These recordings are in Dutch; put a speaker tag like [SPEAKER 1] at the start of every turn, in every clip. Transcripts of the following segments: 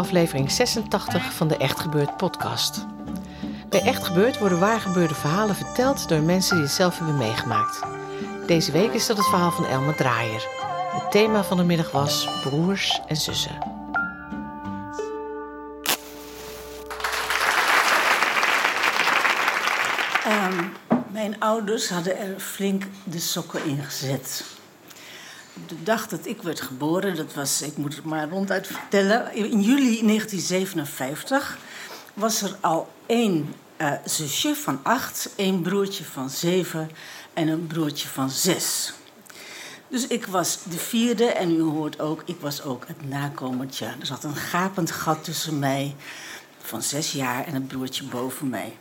[SPEAKER 1] Aflevering 86 van de Echt Gebeurd podcast. Bij Echt Gebeurd worden waargebeurde verhalen verteld door mensen die het zelf hebben meegemaakt. Deze week is dat het verhaal van Elma Draaier. Het thema van de middag was broers en zussen.
[SPEAKER 2] Ehm, mijn ouders hadden er flink de sokken in gezet. De dag dat ik werd geboren, dat was, ik moet het maar ronduit vertellen, in juli 1957 was er al één eh, zusje van acht, één broertje van zeven en een broertje van zes. Dus ik was de vierde en u hoort ook, ik was ook het nakomertje. Er zat een gapend gat tussen mij van zes jaar en het broertje boven mij.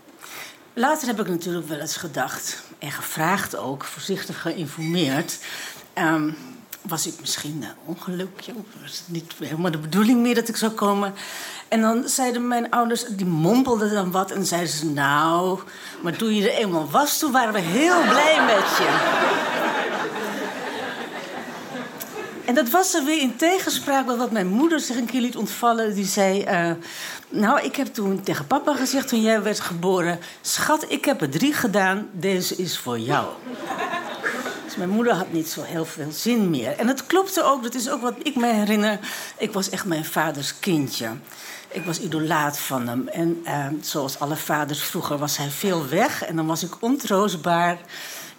[SPEAKER 2] Later heb ik natuurlijk wel eens gedacht en gevraagd ook, voorzichtig geïnformeerd. ehm, was ik misschien een ongelukje? Of was het niet helemaal de bedoeling meer dat ik zou komen? En dan zeiden mijn ouders, die mompelden dan wat en zeiden ze... nou, maar toen je er eenmaal was, toen waren we heel blij met je. En dat was er weer in tegenspraak met wat mijn moeder zich een keer liet ontvallen. Die zei: eh, Nou, ik heb toen tegen papa gezegd toen jij werd geboren: Schat, ik heb er drie gedaan, deze is voor jou. Mijn moeder had niet zo heel veel zin meer. En dat klopte ook, dat is ook wat ik me herinner. Ik was echt mijn vaders kindje. Ik was idolaat van hem. En eh, zoals alle vaders vroeger was hij veel weg. En dan was ik ontroostbaar.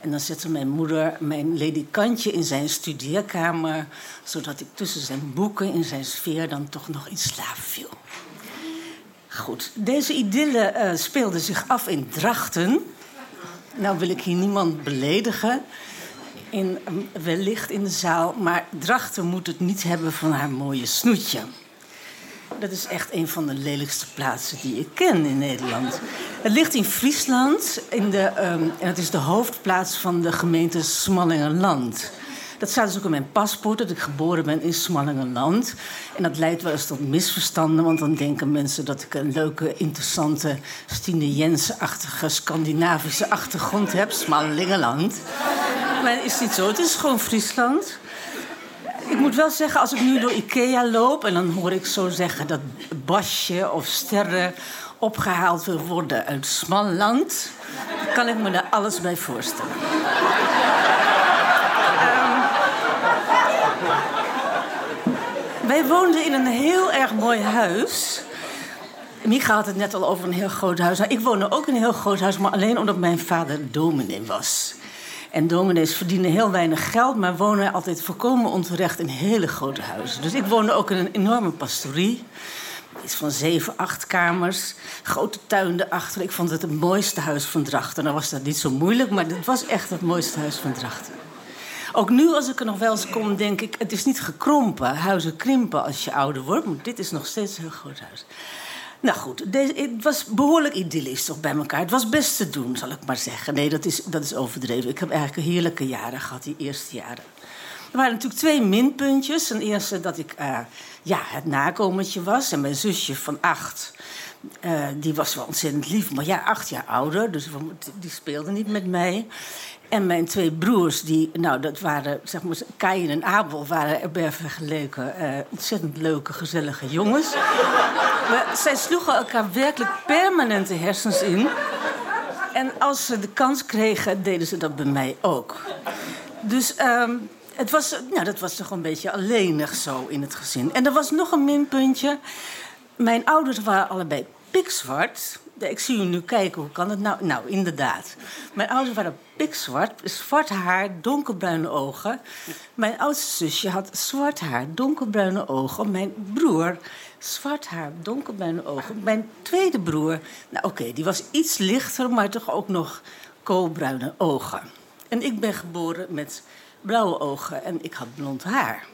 [SPEAKER 2] En dan zette mijn moeder mijn ledikantje in zijn studeerkamer... zodat ik tussen zijn boeken in zijn sfeer dan toch nog in slaap viel. Goed, deze idylle eh, speelde zich af in Drachten. Nou wil ik hier niemand beledigen, in, eh, wellicht in de zaal... maar Drachten moet het niet hebben van haar mooie snoetje. Dat is echt een van de lelijkste plaatsen die ik ken in Nederland. Het ligt in Friesland in de, ehm, en het is de hoofdplaats van de gemeente Smallingenland. Dat staat dus ook in mijn paspoort, dat ik geboren ben in Smallingenland. En dat leidt wel eens tot misverstanden, want dan denken mensen dat ik een leuke, interessante, Stine Jensen-achtige, Scandinavische achtergrond heb. Smallingenland. Maar het is niet zo, het is gewoon Friesland. Ik moet wel zeggen, als ik nu door Ikea loop... en dan hoor ik zo zeggen dat Basje of Sterren opgehaald wil worden uit Smalland... kan ik me daar alles bij voorstellen. Ehm, wij woonden in een heel erg mooi huis... Micha had het net al over een heel groot huis. Nou, ik woonde ook in een heel groot huis, maar alleen omdat mijn vader dominee was. En dominees verdienen heel weinig geld, maar wonen altijd volkomen onterecht in hele grote huizen. Dus ik woonde ook in een enorme pastorie. Iets van zeven, acht kamers. Grote tuin erachter. Ik vond het het mooiste huis van Drachten. Nou was dat niet zo moeilijk, maar het was echt het mooiste huis van Drachten. Ook nu, als ik er nog wel eens kom, denk ik... het is niet gekrompen. Huizen krimpen als je ouder wordt. Maar dit is nog steeds een heel groot huis. Nou goed, het was behoorlijk idyllisch toch bij elkaar. Het was best te doen, zal ik maar zeggen. Nee, dat is, dat is overdreven. Ik heb eigenlijk heerlijke jaren gehad, die eerste jaren. Er waren natuurlijk twee minpuntjes. Ten eerste dat ik eh, ja, het nakomertje was. En mijn zusje van acht, eh, die was wel ontzettend lief. Maar ja, acht jaar ouder, dus die speelde niet met mij. En mijn twee broers, die, nou, dat waren, zeg maar, Kain en Abel, waren erbij vergeleken eh, ontzettend leuke, gezellige jongens. Maar zij sloegen elkaar werkelijk permanent de hersens in. En als ze de kans kregen, deden ze dat bij mij ook. Dus ehm, het was, nou, dat was toch een beetje alleenig zo in het gezin. En er was nog een minpuntje. Mijn ouders waren allebei pikzwart. Ik zie u nu kijken, hoe kan het nou? Nou, inderdaad. Mijn ouders waren pikzwart, zwart haar, donkerbruine ogen. Mijn oudste zusje had zwart haar, donkerbruine ogen. Mijn broer, zwart haar, donkerbruine ogen. Mijn tweede broer, nou oké, die was iets lichter, maar toch ook nog koolbruine ogen. En ik ben geboren met blauwe ogen en ik had blond haar.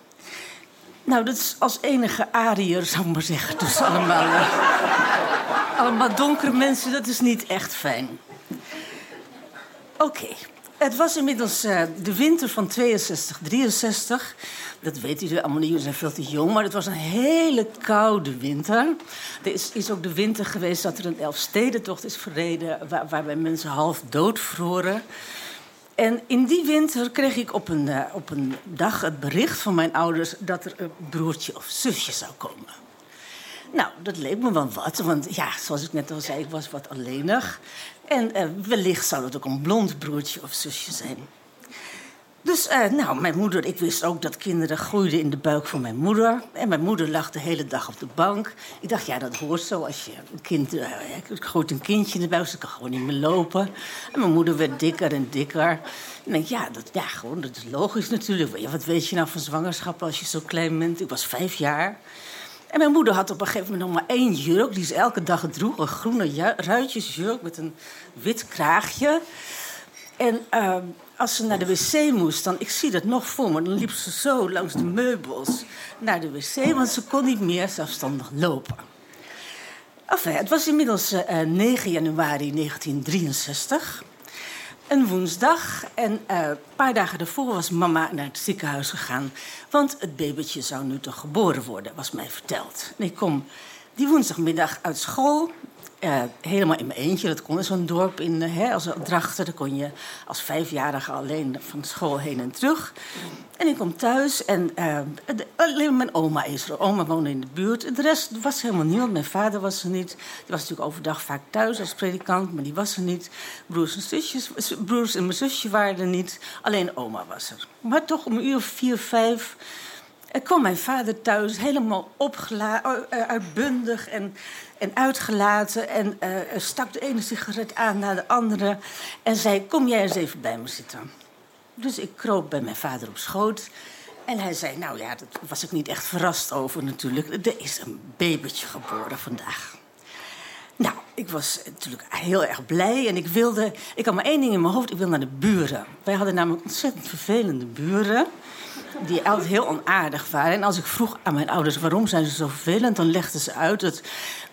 [SPEAKER 2] Nou, dat is als enige Ariër, zou ik maar zeggen. Dus allemaal, allemaal donkere mensen, dat is niet echt fijn. Oké, het was inmiddels uh, de winter van 62, 63. Dat weet u allemaal niet, jullie zijn veel te jong. Maar het was een hele koude winter. Er is, is ook de winter geweest dat er een Elfstedentocht is verreden... Waar, waarbij mensen half dood vroren. En in die winter kreeg ik op een, uh, op een dag het bericht van mijn ouders dat er een broertje of zusje zou komen. Nou, dat leek me wel wat, want ja, zoals ik net al zei, ik was wat alleenig. En uh, wellicht zou het ook een blond broertje of zusje zijn. Dus, uh, nou, mijn moeder, ik wist ook dat kinderen groeiden in de buik van mijn moeder. En mijn moeder lag de hele dag op de bank. Ik dacht, ja, dat hoort zo als je een kind... Uh, ik groot een kindje in de buik, ze kan gewoon niet meer lopen. En mijn moeder werd dikker en dikker. En ik denk, ja, dat, ja, gewoon, dat is logisch natuurlijk. Wat weet je nou van zwangerschap als je zo klein bent? Ik was vijf jaar. En mijn moeder had op een gegeven moment nog maar één jurk... die ze elke dag droeg, een groene ruitjesjurk met een wit kraagje... En uh, als ze naar de wc moest, dan, ik zie dat nog voor me, dan liep ze zo langs de meubels naar de wc, want ze kon niet meer zelfstandig lopen. Enfin, het was inmiddels uh, 9 januari 1963, een woensdag. En een paar dagen daarvoor was mama naar het ziekenhuis gegaan, want het babytje zou nu toch geboren worden, was mij verteld. En ik kom die woensdagmiddag uit school helemaal in mijn eentje. Dat kon in zo'n dorp in, uh, hè, als Drachten. Daar kon je als vijfjarige alleen van school heen en terug. En ik kom thuis en uh, alleen mijn oma is er. Oma woonde in de buurt. De rest was helemaal niemand. Mijn vader was er niet. Die was natuurlijk overdag vaak thuis als predikant, maar die was er niet. Broers en zusjes, broers en mijn zusje waren er niet. Alleen oma was er. Maar toch om een uur of vier, vijf er kwam mijn vader thuis helemaal opgeladen, uitbundig en, en uitgelaten. En uh, stak de ene sigaret aan naar de andere. En zei: Kom jij eens even bij me zitten. Dus ik kroop bij mijn vader op schoot. En hij zei: Nou ja, daar was ik niet echt verrast over natuurlijk. Er is een babytje geboren vandaag. Nou, ik was natuurlijk heel erg blij en ik wilde. Ik had maar één ding in mijn hoofd: ik wil naar de buren. Wij hadden namelijk ontzettend vervelende buren die altijd heel onaardig waren. En als ik vroeg aan mijn ouders waarom zijn ze zo vervelend, dan legden ze uit dat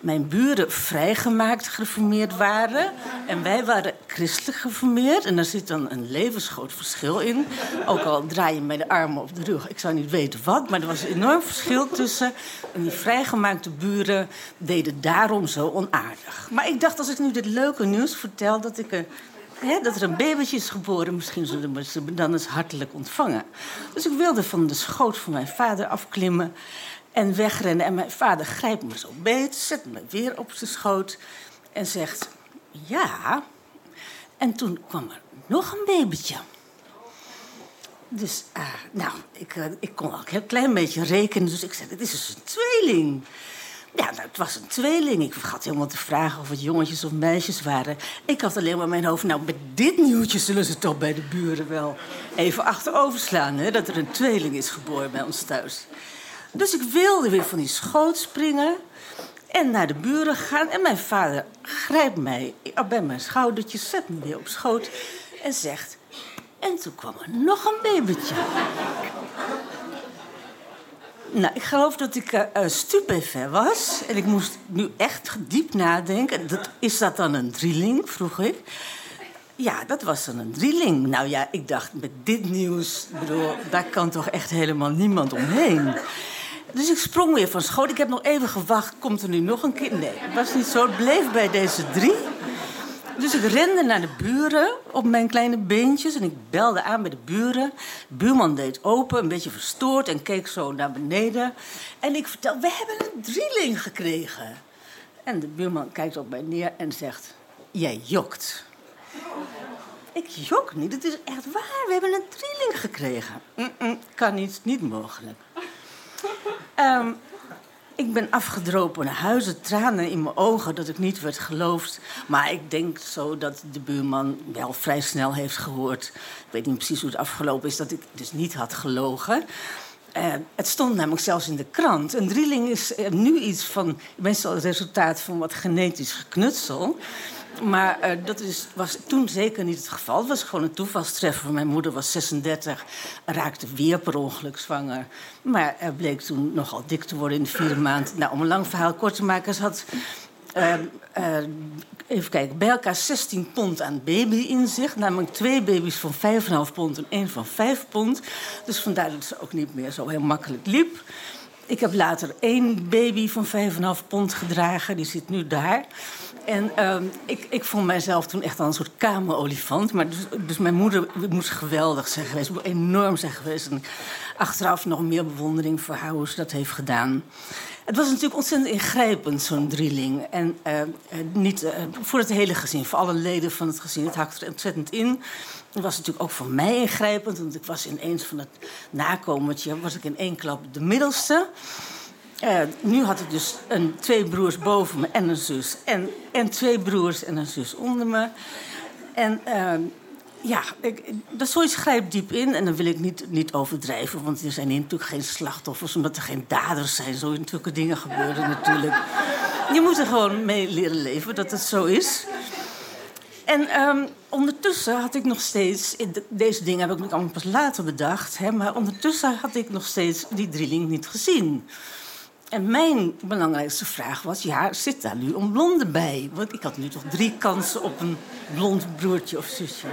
[SPEAKER 2] mijn buren vrijgemaakt gereformeerd waren en wij waren christelijk geformeerd. En daar zit dan een levensgroot verschil in. Ook al draai je mij de armen op de rug, ik zou niet weten wat, maar er was een enorm verschil tussen. En die vrijgemaakte buren deden daarom zo onaardig. Maar ik dacht, als ik nu dit leuke nieuws vertel, dat ik er dat er een babytje is geboren, misschien zullen ze dan eens hartelijk ontvangen. Dus ik wilde van de schoot van mijn vader afklimmen en wegrennen. En mijn vader grijpt me zo beet, zet me weer op zijn schoot en zegt: Ja. En toen kwam er nog een babytje. Dus, uh, nou, ik, uh, ik kon al een heel klein beetje rekenen. Dus ik zei: Het is dus een tweeling. Ja, nou, het was een tweeling. Ik vergat helemaal te vragen of het jongetjes of meisjes waren. Ik had alleen maar mijn hoofd... nou, met dit nieuwtje zullen ze toch bij de buren wel even achterover slaan... Hè, dat er een tweeling is geboren bij ons thuis. Dus ik wilde weer van die schoot springen... en naar de buren gaan. En mijn vader grijpt mij bij mijn schoudertjes, zet me weer op schoot... en zegt... En toen kwam er nog een babytje. Nou, ik geloof dat ik uh, stupefait was. En ik moest nu echt diep nadenken. Dat, is dat dan een drieling, vroeg ik. Ja, dat was dan een drieling. Nou ja, ik dacht, met dit nieuws... Bedoel, daar kan toch echt helemaal niemand omheen. Dus ik sprong weer van schoot. Ik heb nog even gewacht, komt er nu nog een kind? Nee, het was niet zo. Het bleef bij deze drie. Dus ik rende naar de buren op mijn kleine beentjes en ik belde aan bij de buren. De buurman deed open, een beetje verstoord en keek zo naar beneden. En ik vertel, we hebben een drieling gekregen. En de buurman kijkt op mij neer en zegt, jij jokt. Ik jok niet, het is echt waar, we hebben een drieling gekregen. Mm kan niet, niet mogelijk. Um, Ik ben afgedropen naar huis, tranen in mijn ogen dat ik niet werd geloofd. Maar ik denk zo dat de buurman wel vrij snel heeft gehoord. Ik weet niet precies hoe het afgelopen is, dat ik dus niet had gelogen. Uh, het stond namelijk zelfs in de krant. Een drieling is nu iets van, meestal het resultaat van wat genetisch geknutsel. Maar uh, dat is, was toen zeker niet het geval. Het was gewoon een toevalstreffer. Mijn moeder was 36, raakte weer per ongeluk zwanger. Maar er bleek toen nogal dik te worden in de vierde maand. Nou, om een lang verhaal kort te maken, ze had uh, uh, even kijken, bij elkaar 16 pond aan baby in zich. Namelijk twee baby's van 5,5 pond en één van 5 pond. Dus vandaar dat ze ook niet meer zo heel makkelijk liep. Ik heb later één baby van 5,5 pond gedragen. Die zit nu daar. En uh, ik, ik vond mijzelf toen echt al een soort kamerolifant. Maar dus, dus mijn moeder moest geweldig zijn geweest. Enorm zijn geweest. En achteraf nog meer bewondering voor haar hoe ze dat heeft gedaan. Het was natuurlijk ontzettend ingrijpend, zo'n drieling. En uh, niet uh, voor het hele gezin, voor alle leden van het gezin. Het hakte er ontzettend in. Het was natuurlijk ook voor mij ingrijpend, want ik was ineens van het nakomertje... was ik in één klap de middelste. Uh, nu had ik dus een, twee broers boven me en een zus. En, en twee broers en een zus onder me. En ja, ik, dat zoiets grijpt diep in. En dan wil ik niet, niet overdrijven, want er zijn natuurlijk geen slachtoffers, omdat er geen daders zijn. Zo zulke dingen gebeuren natuurlijk. Je moet er gewoon mee leren leven dat het zo is. En um, ondertussen had ik nog steeds. Deze dingen heb ik allemaal pas later bedacht. Hè, maar ondertussen had ik nog steeds die drilling niet gezien. En mijn belangrijkste vraag was: ja, zit daar nu een blonde bij? Want ik had nu toch drie kansen op een blond broertje of zusje.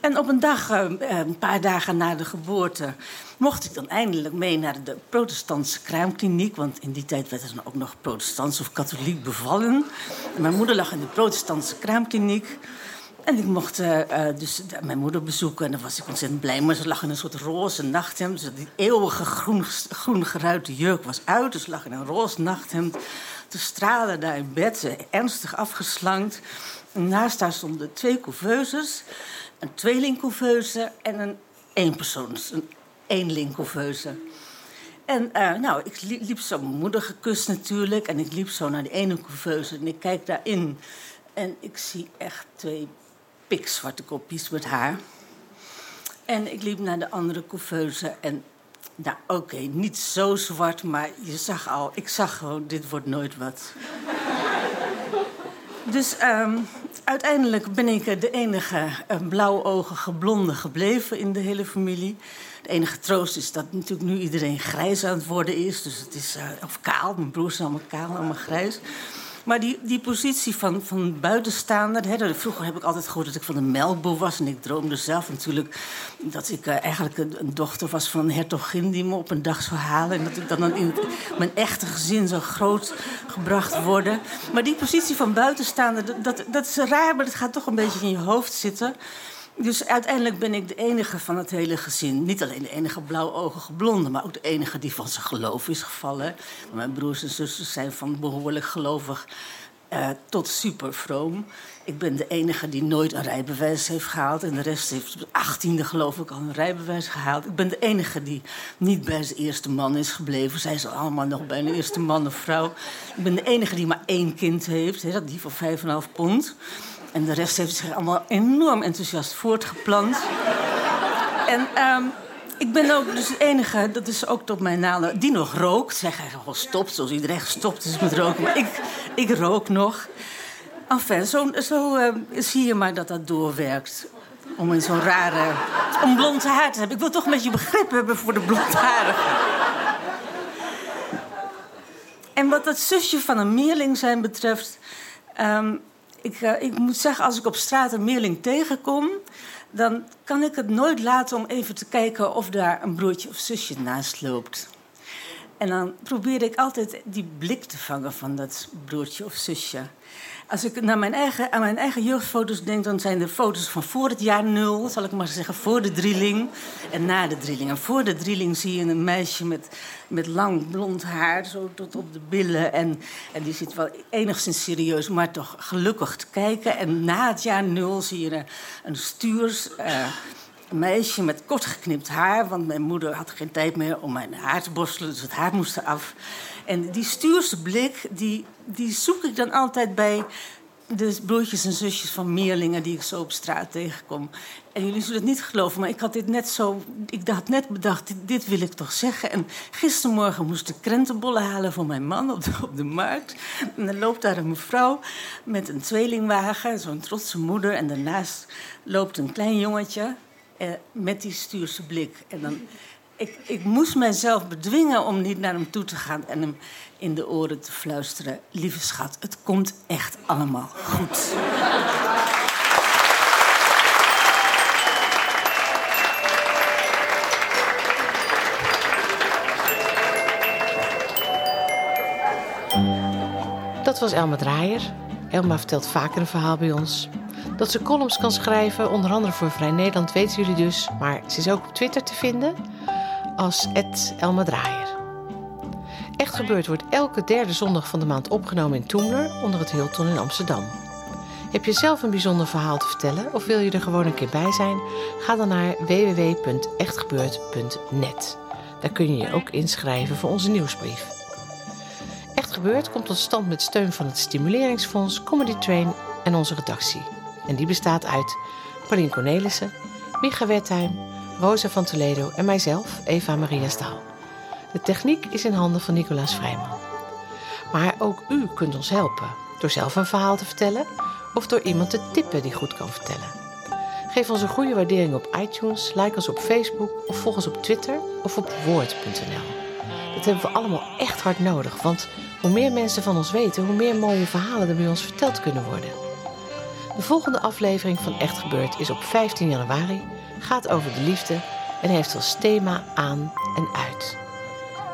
[SPEAKER 2] En op een dag, eh, een paar dagen na de geboorte, mocht ik dan eindelijk mee naar de protestantse kraamkliniek. Want in die tijd werd er dan ook nog protestants of katholiek bevallen. En mijn moeder lag in de protestantse kraamkliniek. En ik mocht uh, dus mijn moeder bezoeken en daar was ik ontzettend blij. Maar ze lag in een soort roze nachthemd. Dus die eeuwige groen, groen geruite jurk was uit. Dus ze lag in een roze nachthemd. Te stralen daar in bed, ernstig afgeslankt. En naast haar stonden twee couveuses een tweelingcouveuse en een eenpersoons, een eenlingcouveuse. En uh, nou, ik liep zo mijn moeder gekust natuurlijk. En ik liep zo naar de ene couveuse en ik kijk daarin. En ik zie echt twee pikzwarte kopjes met haar. En ik liep naar de andere couveuse en... Nou, oké, niet zo zwart, maar je zag al... Ik zag gewoon, dit wordt nooit wat. Dus um, uiteindelijk ben ik de enige blauwogige blonde gebleven in de hele familie. De enige troost is dat natuurlijk nu iedereen grijs aan het worden is. Dus het is, uh, of kaal, mijn broers zijn allemaal kaal, allemaal grijs. Maar die, die positie van, van buitenstaander... Hè, vroeger heb ik altijd gehoord dat ik van een melkboer was. En ik droomde zelf natuurlijk dat ik uh, eigenlijk een, dochter was van een hertogin... die me op een dag zou halen. En dat ik dan in mijn echte gezin zou groot gebracht worden. Maar die positie van buitenstaander, dat, dat is raar... maar dat gaat toch een beetje in je hoofd zitten... Dus uiteindelijk ben ik de enige van het hele gezin. Niet alleen de enige blauwogige blonde, maar ook de enige die van zijn geloof is gevallen. Mijn broers en zussen zijn van behoorlijk gelovig uh, tot super vroom. Ik ben de enige die nooit een rijbewijs heeft gehaald. En de rest heeft op de achttiende geloof ik al een rijbewijs gehaald. Ik ben de enige die niet bij zijn eerste man is gebleven. Zij zijn allemaal nog bij een eerste man of vrouw. Ik ben de enige die maar één kind heeft. Hè, die van vijf en half pond. En de rest heeft zich allemaal enorm enthousiast voortgeplant. en um, ik ben ook dus de enige, dat is ook tot mijn naam, die nog rookt. Zij gaan gewoon stopt, zoals iedereen gestopt is met roken. Maar ik, ik rook nog. Enfin, zo, zo zie je maar dat dat doorwerkt. Om in zo'n rare... Om blond haar te hebben. Ik wil toch een beetje begrip hebben voor de blondharigen. En wat dat zusje van een meerling zijn betreft... Um, ik, uh, ik moet zeggen, als ik op straat een meerling tegenkom, dan kan ik het nooit laten om even te kijken of daar een broertje of zusje naast loopt. En dan probeer ik altijd die blik te vangen van dat broertje of zusje. Als ik naar mijn eigen, aan mijn eigen jeugdfoto's denk, dan zijn er foto's van voor het jaar nul, zal ik maar zeggen, voor de drilling en na de drilling. En voor de drilling zie je een meisje met, met lang blond haar, zo tot op de billen. En, en die zit wel enigszins serieus, maar toch gelukkig te kijken. En na het jaar nul zie je een, een stuurs. Uh, Een meisje met kort geknipt haar, want mijn moeder had geen tijd meer om mijn haar te borstelen, dus het haar moest eraf. En die stuurse blik, die, die zoek ik dan altijd bij de broertjes en zusjes van meerlingen die ik zo op straat tegenkom. En jullie zullen het niet geloven, maar ik had dit net zo. Ik had net bedacht, dit, wil ik toch zeggen. En gistermorgen moest ik krentenbollen halen voor mijn man op de, op de markt. En dan loopt daar een mevrouw met een tweelingwagen, zo'n trotse moeder. En daarnaast loopt een klein jongetje eh, met die stuurse blik. En dan. Ik, ik moest mijzelf bedwingen om niet naar hem toe te gaan en hem in de oren te fluisteren: Lieve schat, het komt echt allemaal goed.
[SPEAKER 1] Dat was Elma Draaier. Elma vertelt vaker een verhaal bij ons. Dat ze columns kan schrijven, onder andere voor Vrij Nederland, weten jullie dus. Maar ze is ook op Twitter te vinden als Elma Draaier. Echt Gebeurd wordt elke derde zondag van de maand opgenomen in Toemler onder het Hilton in Amsterdam. Heb je zelf een bijzonder verhaal te vertellen of wil je er gewoon een keer bij zijn? Ga dan naar www.echtgebeurd.net. Daar kun je je ook inschrijven voor onze nieuwsbrief. Echt Gebeurd komt tot stand met steun van het Stimuleringsfonds, Comedy Train en onze redactie. En die bestaat uit Pauline Cornelissen, Micha Wertheim, Rosa van Toledo en mijzelf, Eva Maria Staal. De techniek is in handen van Nicolaas Vrijman. Maar ook u kunt ons helpen door zelf een verhaal te vertellen of door iemand te tippen die goed kan vertellen. Geef ons een goede waardering op iTunes, like ons op Facebook of volg ons op Twitter of op woord.nl. Dat hebben we allemaal echt hard nodig, want hoe meer mensen van ons weten, hoe meer mooie verhalen er bij ons verteld kunnen worden. De volgende aflevering van Echt Gebeurd is op 15 januari, gaat over de liefde en heeft als thema aan en uit.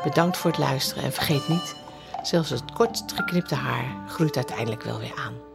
[SPEAKER 1] Bedankt voor het luisteren en vergeet niet, zelfs het kort geknipte haar groeit uiteindelijk wel weer aan.